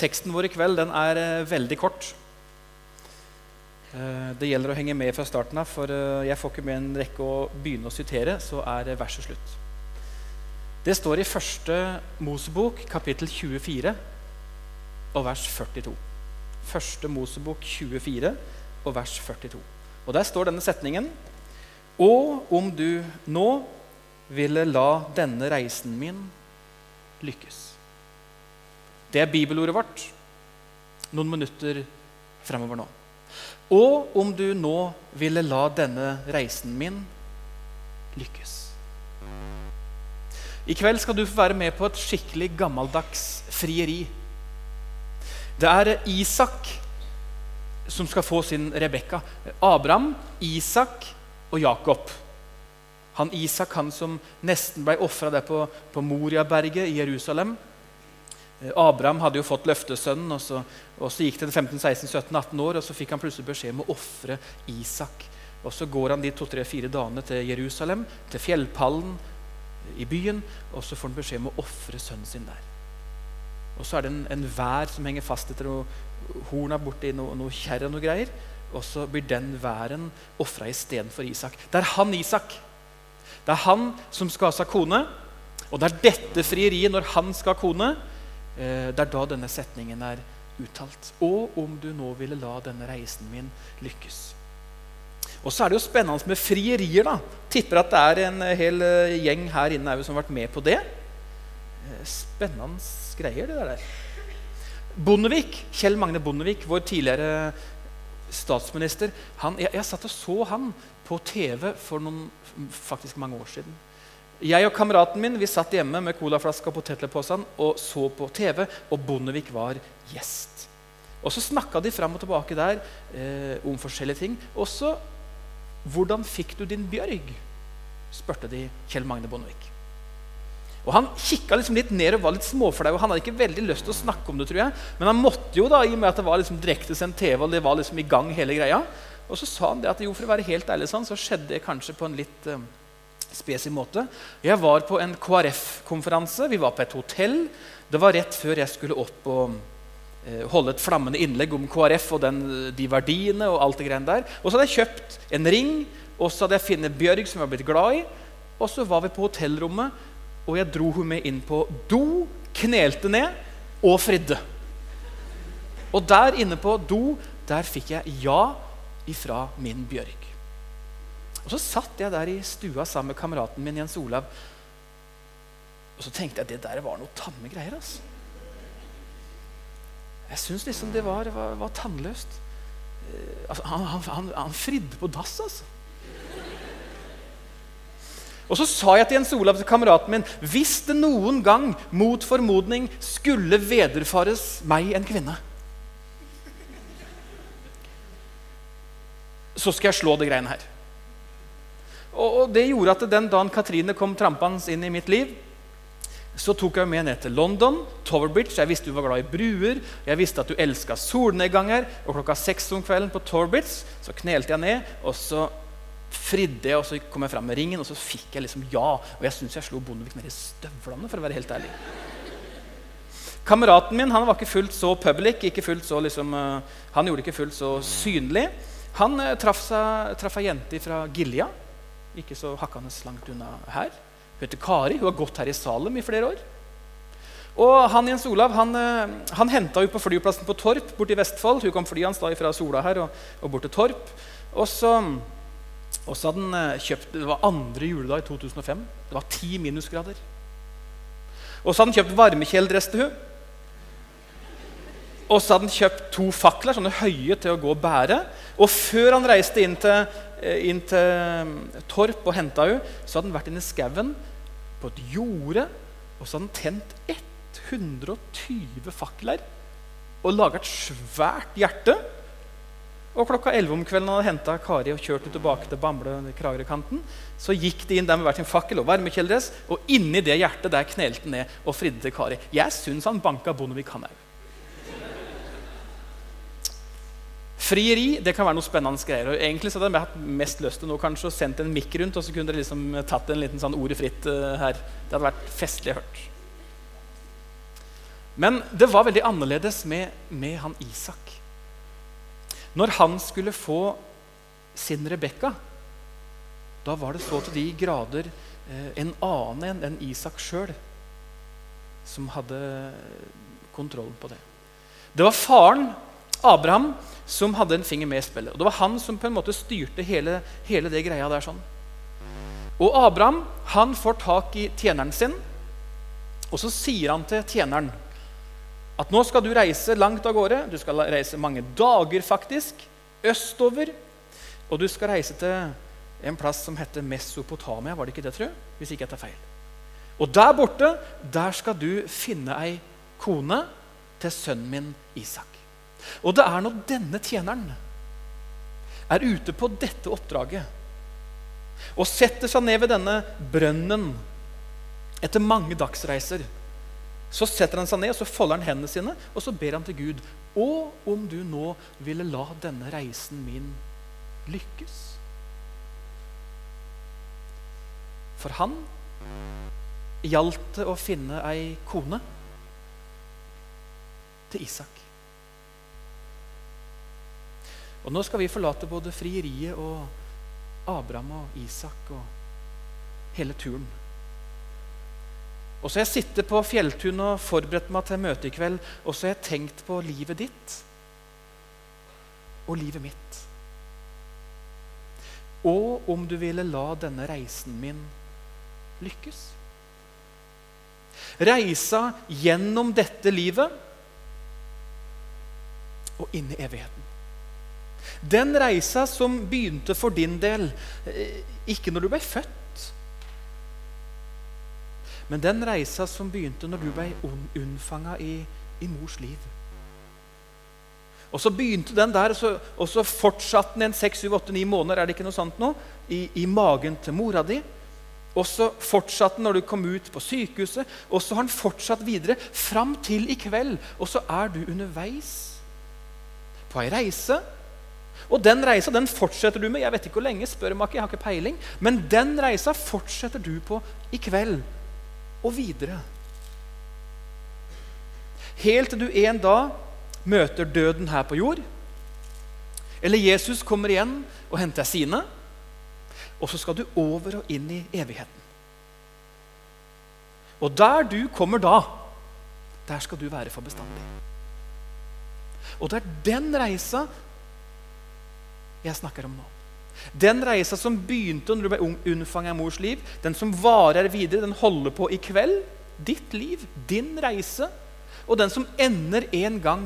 Teksten vår i kveld den er eh, veldig kort. Eh, det gjelder å henge med fra starten av, for eh, jeg får ikke med en rekke å begynne å sitere, så er verset slutt. Det står i første Mosebok, kapittel 24, og vers 42. Første Mosebok 24 og vers 42. Og Der står denne setningen Og om du nå ville la denne reisen min lykkes. Det er bibelordet vårt noen minutter fremover nå. Og om du nå ville la denne reisen min lykkes. I kveld skal du få være med på et skikkelig gammeldags frieri. Det er Isak som skal få sin Rebekka. Abraham, Isak og Jakob. Han Isak han som nesten ble ofra der på, på Moriaberget i Jerusalem. Eh, Abraham hadde jo fått løftesønnen, og så, og så gikk det 15-16-17-18 år, og så fikk han plutselig beskjed om å ofre Isak. Og Så går han de to-tre-fire dagene til Jerusalem, til fjellpallen i byen, og så får han beskjed om å ofre sønnen sin der. Og Så er det en, en vær som henger fast etter noe horna borti noe, noe kjerre og noe greier. Og så blir den væren ofra istedenfor Isak. Det er han Isak det er han som skal ha seg kone, og det er dette frieriet når han skal ha kone. Eh, det er da denne setningen er uttalt. Og om du nå ville la denne reisen min lykkes. Og så er det jo spennende med frierier. da. Tipper at det er en hel eh, gjeng her inne som har vært med på det. Eh, spennende greier, det der. Bondevik, Kjell Magne Bondevik, vår tidligere statsminister han, jeg, jeg satt og så han på TV for noen, faktisk mange år siden. Jeg og kameraten min vi satt hjemme med colaflaska og potetlepåsene, og så på TV, og Bondevik var gjest. Og Så snakka de fram og tilbake der eh, om forskjellige ting. Også 'Hvordan fikk du din bjørg?' spurte de Kjell Magne Bondevik. Og Han kikka liksom litt ned og var litt småflau. Han hadde ikke veldig lyst til å snakke om det, tror jeg. Men han måtte jo, da, i og med at det var liksom direktesendt TV, og det var liksom i gang hele greia. Og så sa han det at jo, for å være helt ærlig sånn, så skjedde det kanskje på en litt um, spesiell måte. Jeg var på en KrF-konferanse. Vi var på et hotell. Det var rett før jeg skulle opp og uh, holde et flammende innlegg om KrF og den, de verdiene. Og alt det greiene der. Og så hadde jeg kjøpt en ring, og så hadde jeg funnet Bjørg, som jeg var blitt glad i. Og så var vi på hotellrommet, og jeg dro hun med inn på do, knelte ned og fridde. Og der inne på do der fikk jeg ja ifra min Bjørg. Og Så satt jeg der i stua sammen med kameraten min Jens Olav. Og så tenkte jeg at det der var noe tamme greier. altså. Jeg syns liksom det var, var, var tannløst. Eh, altså, han, han, han, fridde på dass, altså. Og så sa jeg til Jens Olav, til kameraten min, hvis det noen gang mot formodning skulle vederfares meg en kvinne så skal jeg slå det greiene her. Og, Det gjorde at den dagen Katrine kom trampende inn i mitt liv, så tok jeg med ned til London, Towerbridge. Jeg visste du var glad i bruer, jeg visste at du elska solnedganger. Og klokka seks om kvelden på Towerbridge så knelte jeg ned, og så fridde jeg, og så kom jeg fram med ringen, og så fikk jeg liksom ja. Og jeg syns jeg slo Bondevik ned i støvlene, for å være helt ærlig. Kameraten min han var ikke fullt så public, ikke fullt så liksom, uh, han gjorde ikke fullt så synlig. Han eh, traff, seg, traff ei jente fra Gilja, ikke så hakkende langt unna her. Hun heter Kari. Hun har gått her i Salem i flere år. Og han Jens Olav han, eh, han henta henne på flyplassen på Torp borte i Vestfold. Hun kom flyene fra Sola her og, og bort til Torp. Og så, hadde han eh, kjøpt Det var andre juledag i 2005. Det var ti minusgrader. Og så hadde han kjøpt varmekjeledress til henne. Og så hadde han kjøpt to fakler, sånne høye til å gå og bære. Og før han reiste inn til, inn til mm, Torp og henta henne, så hadde han vært inne i skauen på et jorde, og så hadde han tent 120 fakler og laga et svært hjerte. Og klokka 11 om kvelden hadde henta Kari og kjørt henne tilbake til Bamble. Kragerøkanten, Så gikk de inn der med hver sin fakkel og varmekjeledress, og inni det hjertet der knelte han ned og fridde til Kari. Jeg syns han banka Bondevik, han òg. Frieri det kan være noe spennende greier. og egentlig så hadde jeg hatt mest lyst til noe, kanskje å sendt en mikk rundt, og så kunne dere liksom tatt en liten sånn ordet fritt uh, her. Det hadde vært festlig hørt. Men det var veldig annerledes med, med han Isak. Når han skulle få sin Rebekka, da var det så til de grader uh, en annen enn Isak sjøl som hadde kontrollen på det. Det var faren, Abraham, som hadde en finger med i spillet. Og Det var han som på en måte styrte hele, hele det greia der. sånn. Og Abraham han får tak i tjeneren sin, og så sier han til tjeneren at nå skal du reise langt av gårde. Du skal reise mange dager, faktisk, østover. Og du skal reise til en plass som heter Mesopotamia. Var det ikke det, tror jeg? Hvis ikke jeg tar feil. Og der borte, der skal du finne ei kone til sønnen min Isak. Og det er når denne tjeneren er ute på dette oppdraget og setter seg ned ved denne brønnen etter mange dagsreiser så setter han seg ned og så folder han hendene sine og så ber han til Gud. Og om du nå ville la denne reisen min lykkes. For han gjaldt det å finne ei kone til Isak. Og Nå skal vi forlate både frieriet og Abraham og Isak og hele turen. Og så har jeg sittet på Fjelltun og forberedt meg til møte i kveld, og så har jeg tenkt på livet ditt og livet mitt. Og om du ville la denne reisen min lykkes. Reisa gjennom dette livet og inn i evigheten. Den reisa som begynte for din del, eh, ikke når du ble født, men den reisa som begynte når du ble unnfanga i, i, mors liv. Og så begynte den der, og så, fortsatte den en seks, syv, åtte, ni måneder er det ikke noe sånt nå, i, i magen til mora di. Og så fortsatte den når du kom ut på sykehuset, og så har den fortsatt videre fram til i kveld. Og så er du underveis på ei reise. Og den reisa den fortsetter du med. Jeg vet ikke hvor lenge, spør meg ikke, jeg har ikke peiling. Men den reisa fortsetter du på i kveld og videre. Helt til du en dag møter døden her på jord. Eller Jesus kommer igjen og henter sine. Og så skal du over og inn i evigheten. Og der du kommer da, der skal du være for bestandig. Og det er den reisa jeg snakker om nå. Den reisa som begynte når du ble unnfanget i mors liv, den som varer videre, den holder på i kveld. Ditt liv, din reise, og den som ender en gang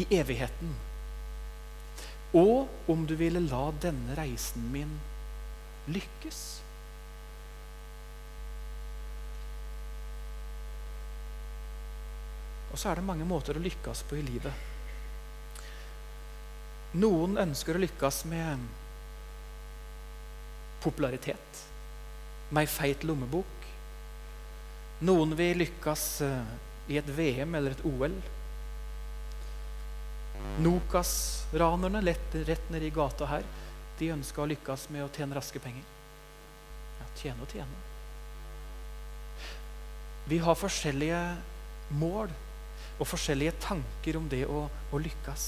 i evigheten. Og om du ville la denne reisen min lykkes. Og så er det mange måter å lykkes på i livet. Noen ønsker å lykkes med popularitet, med ei feit lommebok. Noen vil lykkes eh, i et VM eller et OL. Nokas-ranerne rett nedi gata her de ønska å lykkes med å tjene raske penger. Ja, tjene og tjene. Vi har forskjellige mål og forskjellige tanker om det å, å lykkes.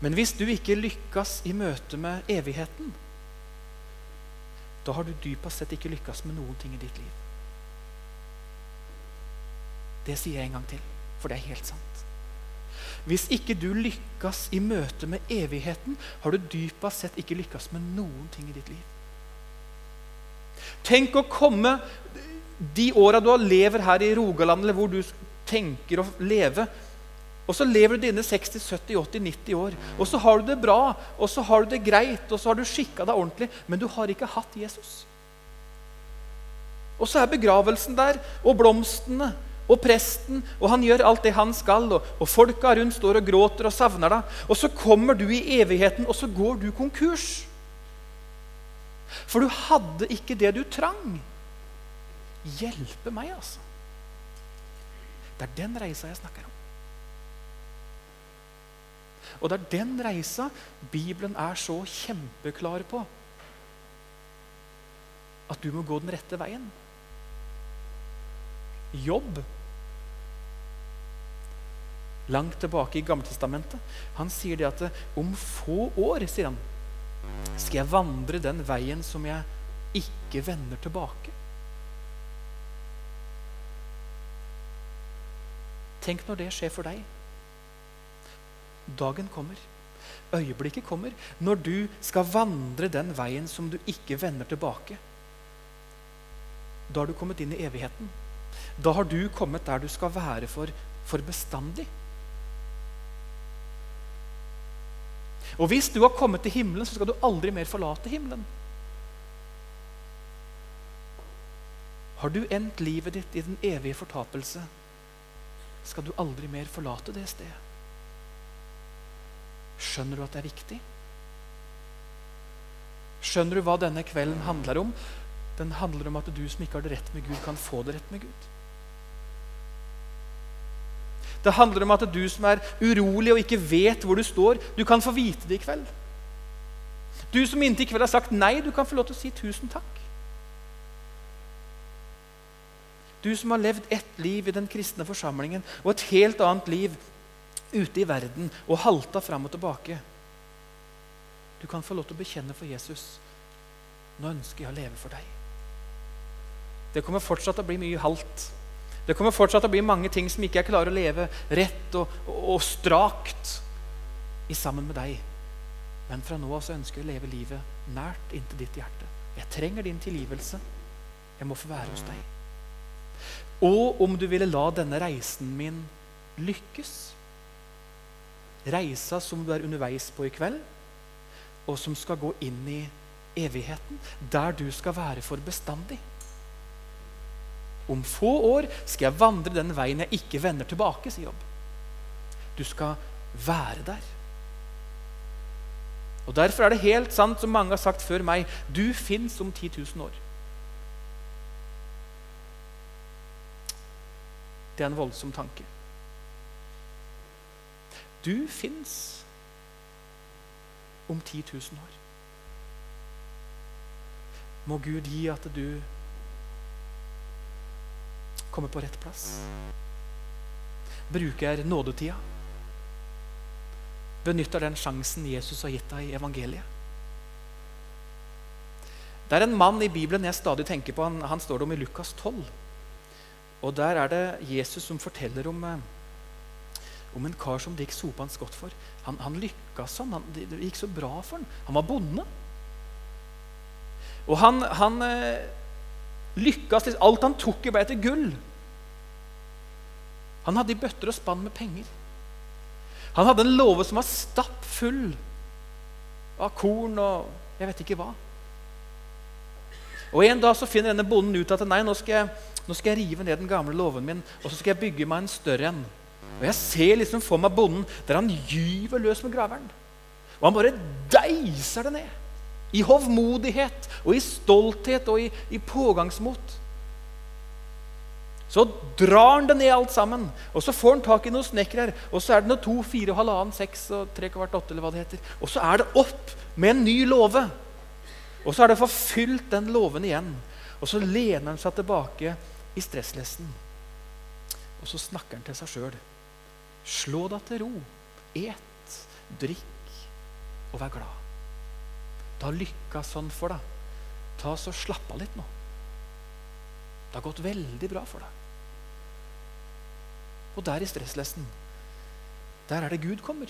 Men hvis du ikke lykkes i møte med evigheten, da har du dypest sett ikke lykkes med noen ting i ditt liv. Det sier jeg en gang til, for det er helt sant. Hvis ikke du lykkes i møte med evigheten, har du dypest sett ikke lykkes med noen ting i ditt liv. Tenk å komme de åra du lever her i Rogaland, eller hvor du tenker å leve, og så lever du dine 60, 70, 80, 90 år. Og så har du det bra, og så har du det greit, og så har du skikka deg ordentlig. Men du har ikke hatt Jesus. Og så er begravelsen der, og blomstene, og presten, og han gjør alt det han skal. Og, og folka rundt står og gråter og savner deg. Og så kommer du i evigheten, og så går du konkurs. For du hadde ikke det du trang. Hjelpe meg, altså. Det er den reisa jeg snakker om. Og det er den reisa Bibelen er så kjempeklar på. At du må gå den rette veien. Jobb langt tilbake i Gammeltestamentet. Han sier det at om få år sier han, skal jeg vandre den veien som jeg ikke vender tilbake. Tenk når det skjer for deg. Dagen kommer. Øyeblikket kommer når du skal vandre den veien som du ikke vender tilbake. Da har du kommet inn i evigheten. Da har du kommet der du skal være for, for bestandig. Og hvis du har kommet til himmelen, så skal du aldri mer forlate himmelen. Har du endt livet ditt i den evige fortapelse, skal du aldri mer forlate det stedet. Skjønner du at det er viktig? Skjønner du hva denne kvelden handler om? Den handler om at du som ikke har det rett med Gud, kan få det rett med Gud. Det handler om at du som er urolig og ikke vet hvor du står, du kan få vite det i kveld. Du som inntil i kveld har sagt nei, du kan få lov til å si tusen takk. Du som har levd ett liv i den kristne forsamlingen og et helt annet liv ute i verden og halta fram og tilbake. Du kan få lov til å bekjenne for Jesus. Nå ønsker jeg å leve for deg. Det kommer fortsatt til å bli mye halt. Det kommer fortsatt til å bli mange ting som ikke jeg klarer å leve rett og, og, og strakt i sammen med deg. Men fra nå av så ønsker jeg å leve livet nært inntil ditt hjerte. Jeg trenger din tilgivelse. Jeg må få være hos deg. Og om du ville la denne reisen min lykkes Reisa som du er underveis på i kveld, og som skal gå inn i evigheten, der du skal være for bestandig. Om få år skal jeg vandre den veien jeg ikke vender tilbake, sier Jobb. Du skal være der. Og Derfor er det helt sant, som mange har sagt før meg, du fins om 10 000 år. Det er en voldsom tanke. Du fins om 10 000 år. Må Gud gi at du kommer på rett plass. Bruker nådetida. Benytter den sjansen Jesus har gitt deg i evangeliet. Det er en mann i Bibelen jeg stadig tenker på. Han, han står det om i Lukas 12. Og Der er det Jesus som forteller om, eh, om en kar som det gikk sopende godt for. Han, han lykkes sånn. Han, det, gikk så bra for han. Han var bonde. Og han, han eh, lykkes til Alt han tok i, ble til gull. Han hadde i bøtter og spann med penger. Han hadde en låve som var stappfull av korn og jeg vet ikke hva. Og En dag så finner denne bonden ut at nei, nå skal, jeg, nå skal jeg rive ned den gamle låven min og så skal jeg bygge meg en større en. Og Jeg ser liksom for meg bonden der han gyver løs med graveren. Og han bare deiser det ned. I hovmodighet og i stolthet og i, i pågangsmot. Så drar han det ned alt sammen, og så får han tak i noen snekkere. Og så er det noe to, fire, halvannen, seks og tre kvart åtte, eller hva det heter. Og så er det opp med en ny låve. Og så er det forfylt den låven igjen. Og så lener han seg tilbake i stresslesten. Og så snakker han til seg sjøl. Slå deg til ro. Et, drikk og vær glad. Det har lykka sånn for deg. Ta så Slapp av litt nå. Det har gått veldig bra for deg. Og der i stresslesten, der er det Gud kommer.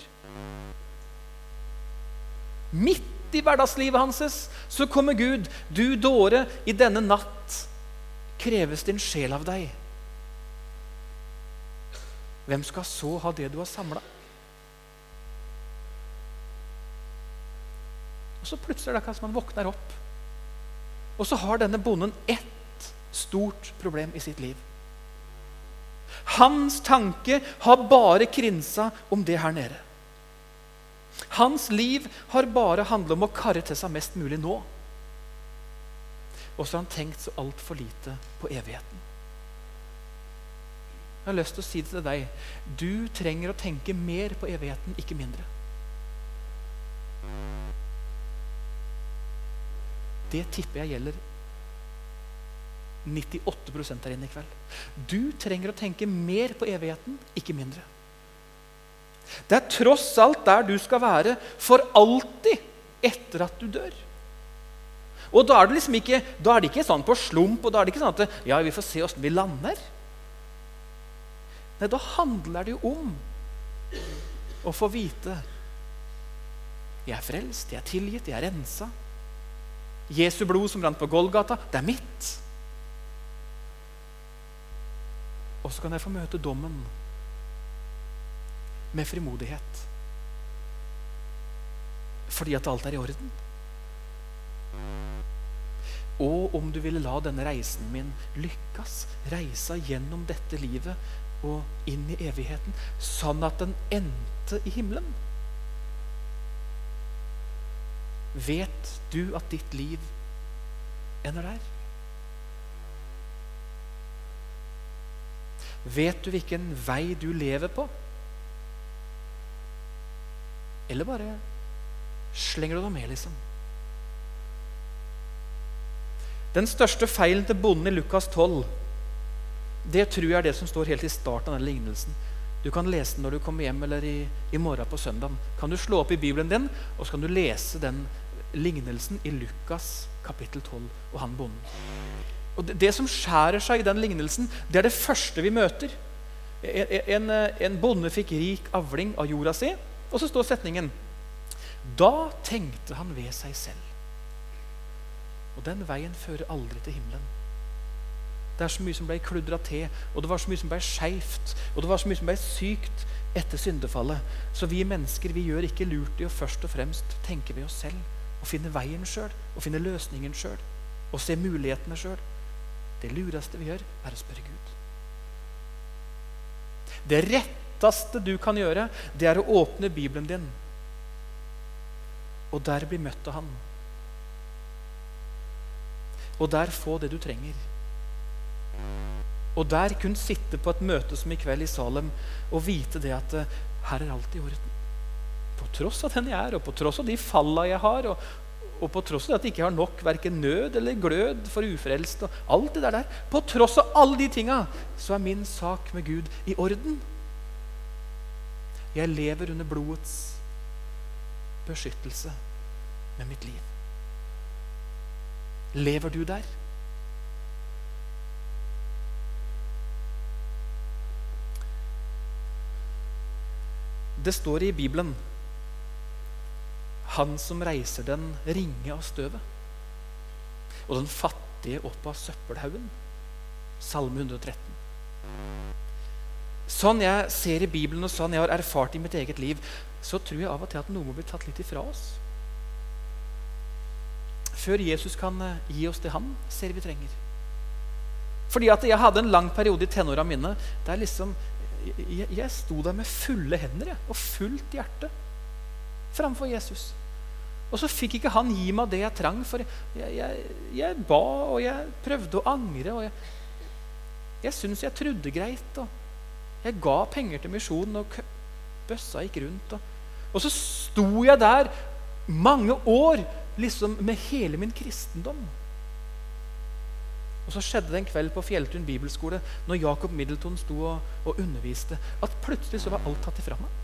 Midt i hverdagslivet hans så kommer Gud. Du dåre, i denne natt kreves din sjel av deg. Hvem skal så ha det du har samla? Og så plutselig er det akkurat som han våkner opp. Og så har denne bonden ett stort problem i sitt liv. Hans tanke har bare krinsa om det her nede. Hans liv har bare handlet om å karre til seg mest mulig nå. Og så har han tenkt så altfor lite på evigheten. Jeg har lyst til å si det til deg. Du trenger å tenke mer på evigheten, ikke mindre. Det tipper jeg gjelder 98 her inne i kveld. Du trenger å tenke mer på evigheten, ikke mindre. Det er tross alt der du skal være for alltid etter at du dør. Og da er det liksom ikke, da er det ikke sånn på slump, og da er det ikke sånn at ja, vi får se åssen vi lander. Nei, da handler det jo om å få vite jeg er frelst, jeg er tilgitt, jeg er rensa. Jesu blod som rant på Golgata, det er mitt. Og så kan jeg få møte dommen med frimodighet. Fordi at alt er i orden. Og om du ville la denne reisen min lykkes, reisa gjennom dette livet og inn i evigheten, sånn at den endte i himmelen. Vet du at ditt liv ender der? Vet du hvilken vei du lever på? Eller bare slenger du deg med, liksom? Den største feilen til bonden i Lukas 12, det tror jeg er det som står helt i starten av den lignelsen. Du kan lese den når du kommer hjem eller i, i morgen på søndag. Kan du slå opp i Bibelen din, og så kan du lese den lignelsen i Lukas kapittel 12 og han bonden. Og det, det, som skjærer seg i den lignelsen, det er det første vi møter. En, en, en bonde fikk rik avling av jorda si, og så står setningen Da tenkte han ved seg selv. Og den veien fører aldri til himmelen. Det er så mye som ble kludra til, og det var så mye som ble skeivt, og det var så mye som ble sykt etter syndefallet. Så vi mennesker vi gjør ikke lurt i å først og fremst tenke ved oss selv og finne veien sjøl og finne løsningen sjøl og se mulighetene sjøl. Det lureste vi gjør, er å spørre Gud. Det retteste du kan gjøre, det er å åpne Bibelen din og der bli møtt av Han. Og der få det du trenger. Og der kunne sitte på et møte som i kveld i Salem og vite det at eh, her er alt i orden. På tross av den jeg er, og på tross av de falla jeg har, og, og på tross av at jeg ikke har nok verken nød eller glød for ufrelst og alt det der, der På tross av alle de tinga, så er min sak med Gud i orden. Jeg lever under blodets beskyttelse med mitt liv. Lever du der? Det står i Bibelen han som reiser den ringe av støvet. Og den fattige opp av søppelhaugen. Salme 113. Sånn jeg ser i Bibelen, og sånn jeg har erfart i mitt eget liv, så tror jeg av og til at noe må bli tatt litt ifra oss. Før Jesus kan eh, gi oss det han ser vi trenger. Fordi at jeg hadde en lang periode i tenåra mine der liksom jeg, jeg sto der med fulle hender jeg, og fullt hjerte framfor Jesus. Og så fikk ikke han gi meg det jeg trang, for jeg, jeg, jeg ba, og jeg prøvde å angre. og Jeg, jeg syntes jeg trodde greit. og Jeg ga penger til misjonen, og bøssa gikk rundt. Og, og så sto jeg der mange år liksom med hele min kristendom. Og så skjedde det en kveld på Fjelltun bibelskole når Jacob Middleton sto og, og underviste, at plutselig så var alt tatt ifra meg.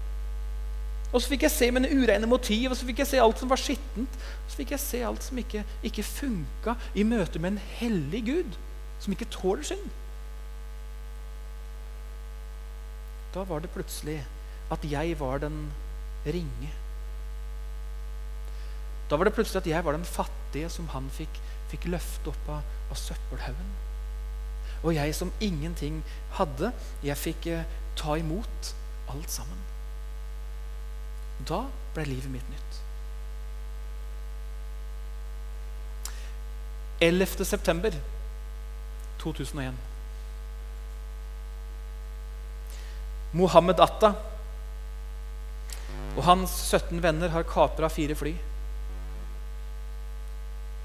Og så fikk jeg se mine ureine motiv, og så fikk jeg se alt som var skittent. Og så fikk jeg se alt som ikke, ikke funka i møte med en hellig Gud, som ikke tåler synd. Da var det plutselig at jeg var den ringe. Da var det plutselig at jeg var den fattige som han fikk, fikk løfte opp av, av søppelhaugen. Og jeg som ingenting hadde, jeg fikk eh, ta imot alt sammen. Da ble livet mitt nytt. 11. september 2001. Mohammed Atta og hans 17 venner har kapra fire fly.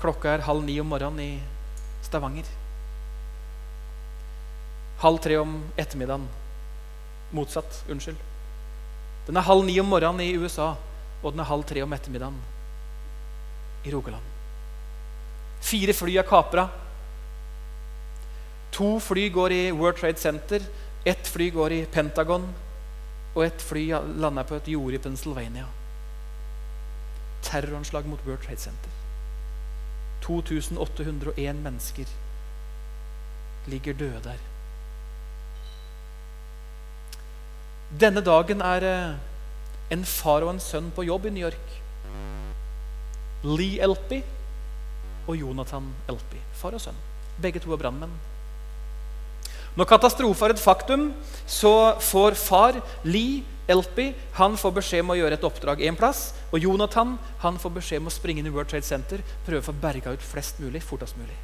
Klokka er halv ni om morgenen i Stavanger. Halv tre om ettermiddagen. Motsatt. Unnskyld. Den er halv ni om morgenen i USA, og den er halv tre om ettermiddagen i Rogaland. Fire fly er kapra. To fly går i World Trade Center. Ett fly går i Pentagon. og et fly lander på et jorde i Pennsylvania. Terroranslag mot World Trade Center. 2801 mennesker ligger døde der. Denne dagen er eh, en far og en sønn på jobb i New York. Lee Elpy og Jonathan Elpy. Far og sønn. Begge to er brannmenn. Når katastrofen er et faktum, så får far, Lee Elpy, han får beskjed om å gjøre et oppdrag én plass. Og Jonathan han får beskjed om å springe inn i World Trade Center prøve å få berga ut flest mulig fortest mulig.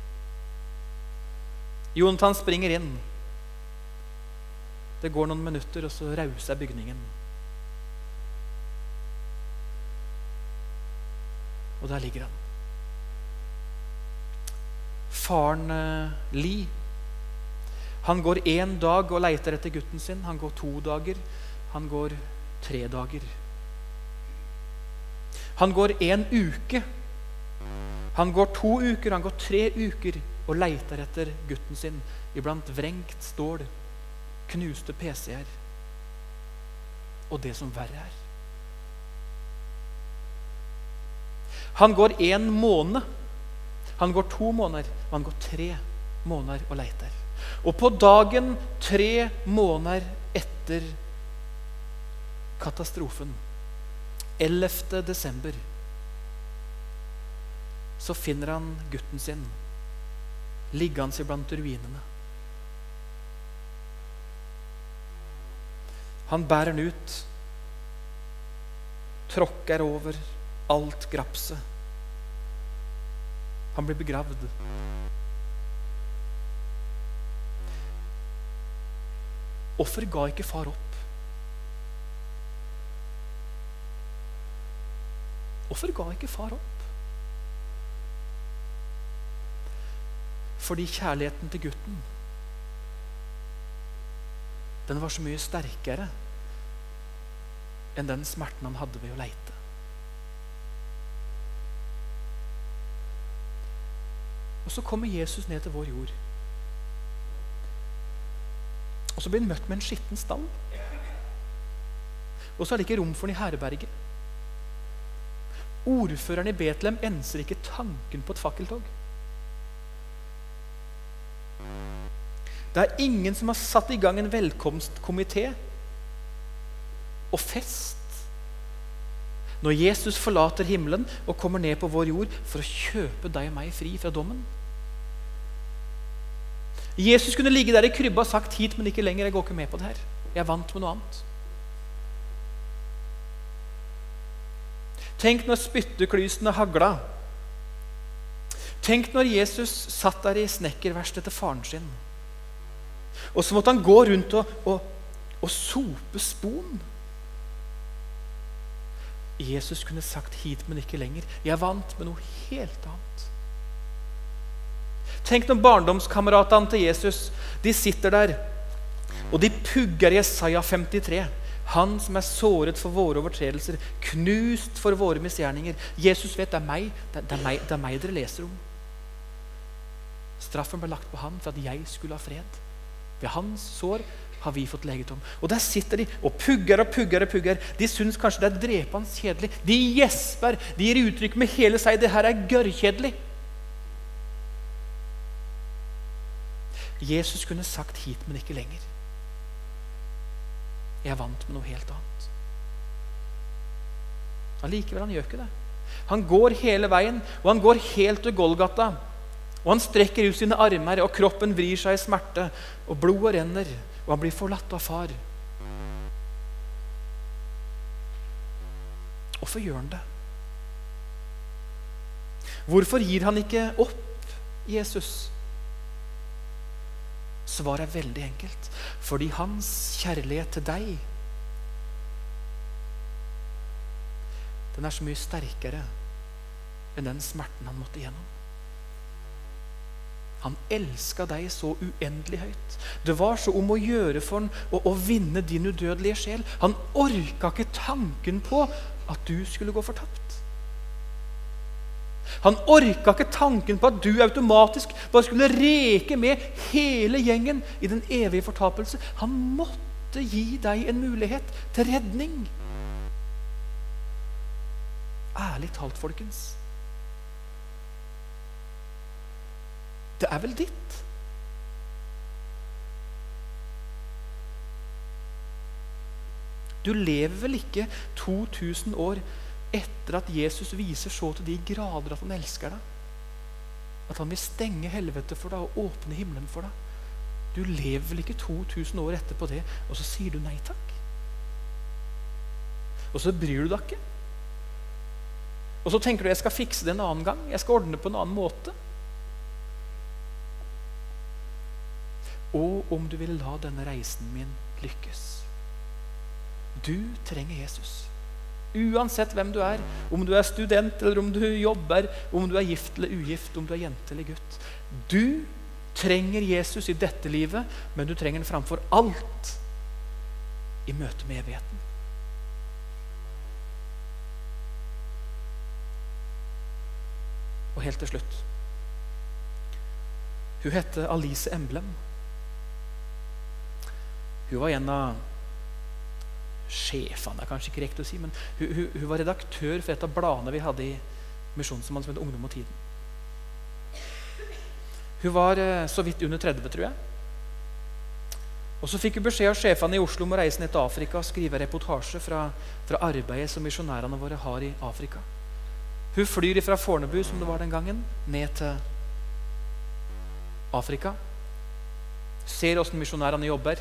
Jonathan springer inn. Det går noen minutter, og så rauser bygningen. Og der ligger han. Faren uh, Lee han går én dag og leiter etter gutten sin. Han går to dager. Han går tre dager. Han går én uke. Han går to uker, han går tre uker og leiter etter gutten sin iblant vrengt stål, knuste PC-er og det som verre er. Han går én måned, han går to måneder, og han går tre måneder og leiter. Og på dagen tre måneder etter katastrofen, 11. desember, så finner han gutten sin liggende iblant ruinene. Han bærer den ut, tråkker over alt grapset. Han blir begravd. Hvorfor ga ikke far opp? Hvorfor ga ikke far opp? Fordi kjærligheten til gutten den var så mye sterkere enn den smerten han hadde ved å leite. Og så kommer Jesus ned til vår jord. Og så blir han møtt med en skitten stall. Og så er det ikke rom for han i herberget. Ordføreren i Betlehem enser ikke tanken på et fakkeltog. Det er ingen som har satt i gang en velkomstkomité og fest når Jesus forlater himmelen og kommer ned på vår jord for å kjøpe deg og meg fri fra dommen. Jesus kunne ligge der i krybba og sagt 'hit, men ikke lenger'. Jeg går ikke med på det her. Jeg er vant med noe annet. Tenk når spytteklysene hagla. Tenk når Jesus satt der i snekkerverkstedet til faren sin. Og så måtte han gå rundt og, og, og sope spon. Jesus kunne sagt 'hit, men ikke lenger'. Jeg vant med noe helt annet. Tenk når barndomskameratene til Jesus de sitter der, og de pugger Jesaja 53. Han som er såret for våre overtredelser, knust for våre misgjerninger. Jesus vet det er meg det, er meg, det er meg dere leser om. Straffen ble lagt på ham for at jeg skulle ha fred. Ved hans sår har vi fått legedom. Og der sitter de og pugger og pugger. og pugger. De syns kanskje det er drepende kjedelig. De gjesper. De gir uttrykk med hele seg. Det her er gørrkjedelig. Jesus kunne sagt 'hit, men ikke lenger'. Jeg er vant med noe helt annet. Allikevel, han gjør ikke det. Han går hele veien, og han går helt til Golgata. Og han strekker ut sine armer, og kroppen vrir seg i smerte. Og blodet renner, og han blir forlatt av far. Hvorfor gjør han det? Hvorfor gir han ikke opp Jesus? Svaret er veldig enkelt. Fordi hans kjærlighet til deg Den er så mye sterkere enn den smerten han måtte gjennom. Han elska deg så uendelig høyt. Det var så om å gjøre for han å, å vinne din udødelige sjel. Han orka ikke tanken på at du skulle gå fortapt. Han orka ikke tanken på at du automatisk bare skulle reke med hele gjengen i den evige fortapelse. Han måtte gi deg en mulighet til redning. Ærlig talt, folkens. Det er vel ditt? Du lever vel ikke 2000 år etter at Jesus viser så til de grader at han elsker deg? At han vil stenge helvete for deg og åpne himmelen for deg? Du lever vel ikke 2000 år etterpå det, og så sier du nei takk? Og så bryr du deg ikke? Og så tenker du jeg skal fikse det en annen gang. Jeg skal ordne det på en annen måte. Og om du vil la denne reisen min lykkes. Du trenger Jesus. Uansett hvem du er, om du er student eller om du jobber, om du er gift eller ugift, om du er jente eller gutt. Du trenger Jesus i dette livet, men du trenger den framfor alt i møte med evigheten. Og helt til slutt Hun heter Alice Emblem. Hun var en av sjefene, er kanskje ikke riktig å si, men hun, hun, hun, var redaktør for et av bladene vi hadde i Misjonsmannen som het Ungdom og Tiden. Hun var eh, så vidt under 30, tror jeg. Og Så fikk hun beskjed av sjefene i Oslo om å reise ned til Afrika og skrive reportasje fra, fra arbeidet som misjonærene våre har i Afrika. Hun flyr fra Fornebu, som det var den gangen, ned til Afrika. Ser åssen misjonærene jobber.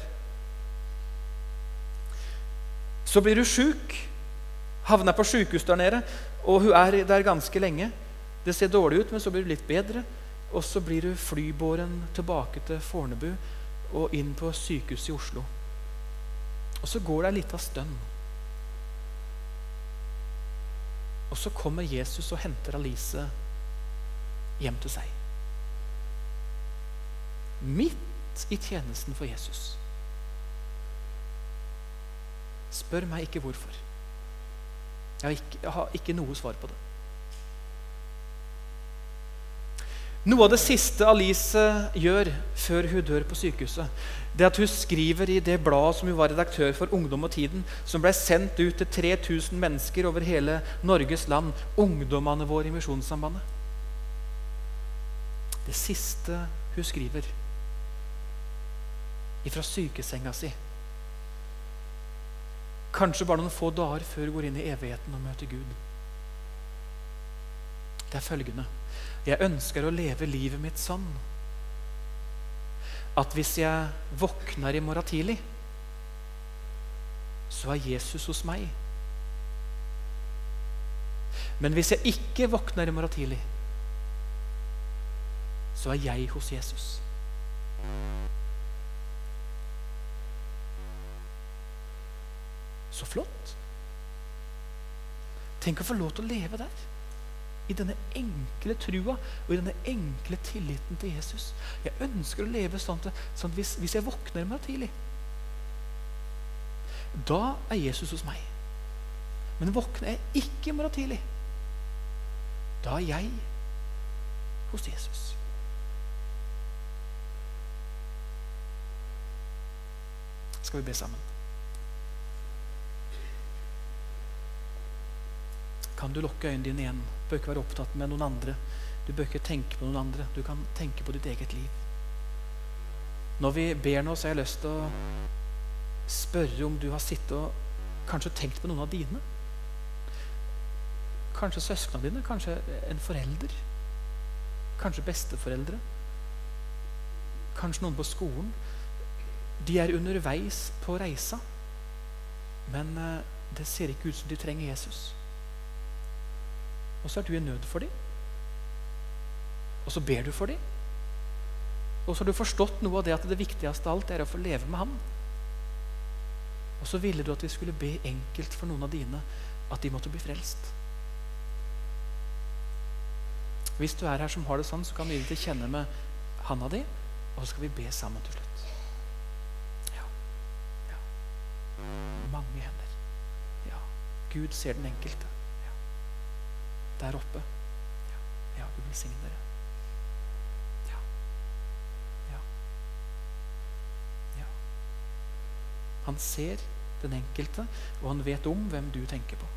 Så blir hun sjuk, havner på sjukehus der nede, og hun er der ganske lenge. Det ser dårlig ut, men så blir hun litt bedre. Og så blir hun flybåren tilbake til Fornebu og inn på sykehuset i Oslo. Og så går det ei lita stund. Og så kommer Jesus og henter Alice hjem til seg. Midt i tjenesten for Jesus. Spør meg ikke hvorfor. Jeg har ikke, jeg har ikke noe svar på det. Noe av det siste Alice gjør før hun dør på sykehuset, det er at hun skriver i det bladet som hun var redaktør for Ungdom og Tiden, som ble sendt ut til 3000 mennesker over hele Norges land, ungdommene våre i Misjonssambandet. Det siste hun skriver ifra sykesenga si Kanskje bare noen få dager før du går inn i evigheten og møter Gud. Det er følgende Jeg ønsker å leve livet mitt sånn at hvis jeg våkner i morgen tidlig, så er Jesus hos meg. Men hvis jeg ikke våkner i morgen tidlig, så er jeg hos Jesus. Så flott. Tenk å få lov til å leve der. I denne enkle trua og i denne enkle tilliten til Jesus. Jeg ønsker å leve sånn at, sånn hvis, hvis, jeg våkner meg tidlig, da er Jesus hos meg. Men våkner jeg ikke i morgen tidlig, da er jeg hos Jesus. Skal vi be sammen? Kan du lukke øynene dine igjen. Du bør ikke være opptatt med noen andre. Du bør ikke tenke på noen andre. Du kan tenke på ditt eget liv. Når vi ber nå, så har jeg lyst til å spørre om du har sittet og kanskje tenkt på noen av dine. Kanskje søsknene dine, kanskje en forelder. Kanskje besteforeldre. Kanskje noen på skolen. De er underveis på reisa, men eh, det ser ikke ut som de trenger Jesus. Og så er du i nød for dem. Og så ber du for dem. Og så har du forstått noe av det at det viktigste av alt er å få leve med ham. Og så ville du at vi skulle be enkelt for noen av dine at de måtte bli frelst. Hvis du er her som har det sånn, så kan du gi det til kjenne med handa di, og så skal vi be sammen til slutt. Ja. ja. Mange hender. Ja. Gud ser den enkelte der oppe. Ja, Gud velsigne dere. Ja. Ja. ja. Han ser den enkelte, og han vet om hvem du tenker på.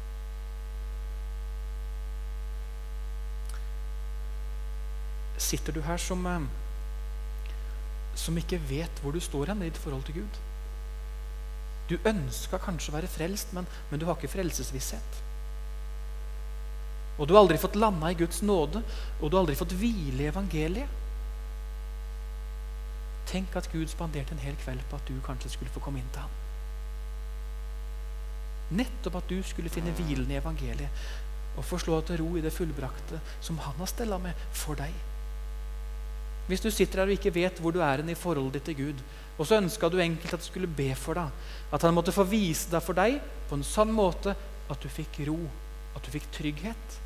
Sitter du her som, eh, som ikke vet hvor du står hen i ditt forhold til Gud? Du ønska kanskje å være frelst, men, men du har ikke frelsesvisshet. Og du har aldri fått landa i Guds nåde, og du har aldri fått hvile i evangeliet. Tenk at Gud spanderte en hel kveld på at du kanskje skulle få komme inn til ham. Nettopp at du skulle finne hvilen i evangeliet og få slå til ro i det fullbrakte som han har stella med for deg. Hvis du sitter her og ikke vet hvor du er i forholdet ditt til Gud, og så ønska du enkelt at du skulle be for deg, at han måtte få vise deg for deg på en sann måte at du fikk ro, at du fikk trygghet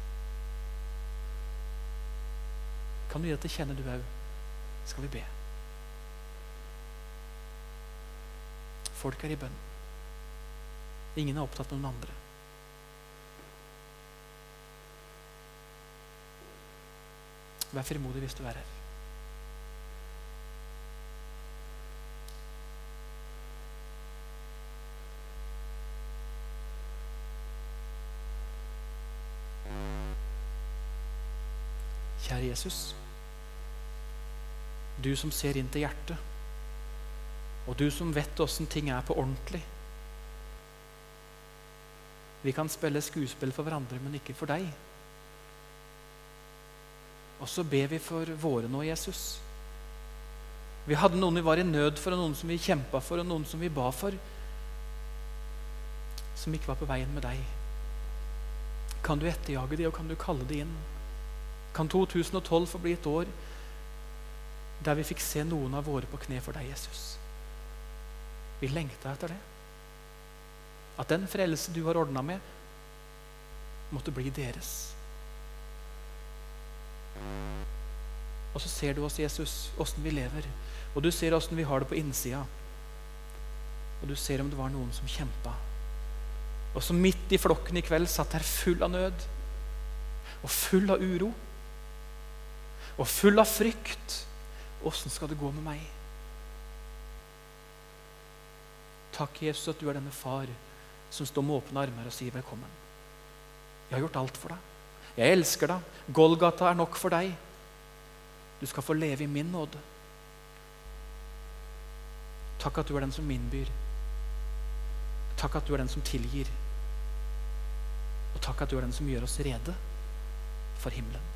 Kan du gi det til kjenne, du òg? Skal vi be? Folk er i bønn. Ingen er opptatt med noen andre. Vær frimodig hvis du er her. Kjære Jesus. Du som ser inn til hjertet, og du som vet åssen ting er på ordentlig. Vi kan spille skuespill for hverandre, men ikke for deg. Og så ber vi for våre nå, Jesus. Vi hadde noen vi var i nød for, og noen som vi kjempa for, og noen som vi ba for, som ikke var på veien med deg. Kan du etterjage dem, og kan du kalle dem inn? Kan 2012 få bli et år der vi fikk se noen av våre på kne for deg, Jesus? Vi lengta etter det. At den frelse du har ordna med, måtte bli deres. Og så ser du oss, Jesus, åssen vi lever. Og du ser åssen vi har det på innsida. Og du ser om det var noen som kjempa. Og som midt i flokken i kveld satt her full av nød og full av uro og full av frykt. Åssen skal det gå med meg? Takk, Jesus, at du er denne far som står med åpne armer og sier velkommen. Jeg har gjort alt for deg. Jeg elsker deg. Golgata er nok for deg. Du skal få leve i min nåde. Takk at du er den som innbyr. Takk at du er den som tilgir. Og takk at du er den som gjør oss rede for himmelen.